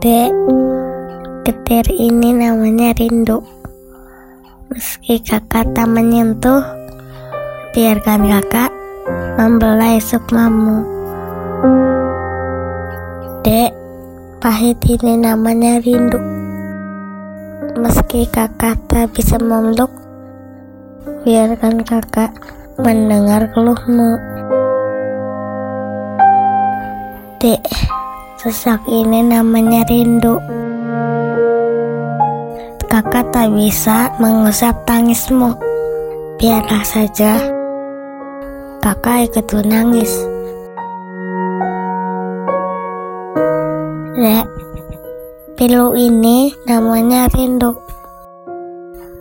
Dek, getir ini namanya rindu. Meski kakak tak menyentuh, biarkan kakak membelai sukmamu. Dek, pahit ini namanya rindu. Meski kakak tak bisa memeluk, biarkan kakak mendengar keluhmu. Dek, sesak ini namanya rindu. Kakak tak bisa mengusap tangismu. Biarlah saja kakak ikut menangis. Dek, pilu ini namanya rindu.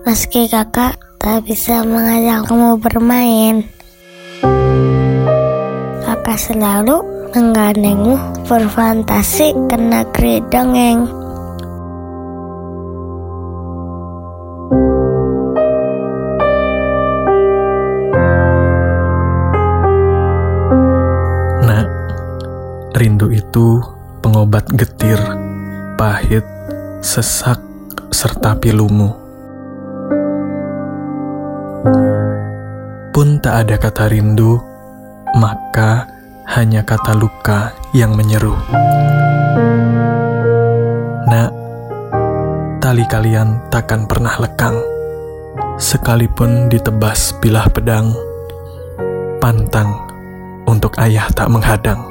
Meski kakak tak bisa mengajakmu bermain, kakak selalu menggandengmu berfantasi ke negeri dongeng. Nak, rindu itu pengobat getir, pahit, sesak, serta pilumu. Pun tak ada kata rindu, maka hanya kata luka yang menyeru. Nak, tali kalian takkan pernah lekang, sekalipun ditebas bilah pedang, pantang untuk ayah tak menghadang.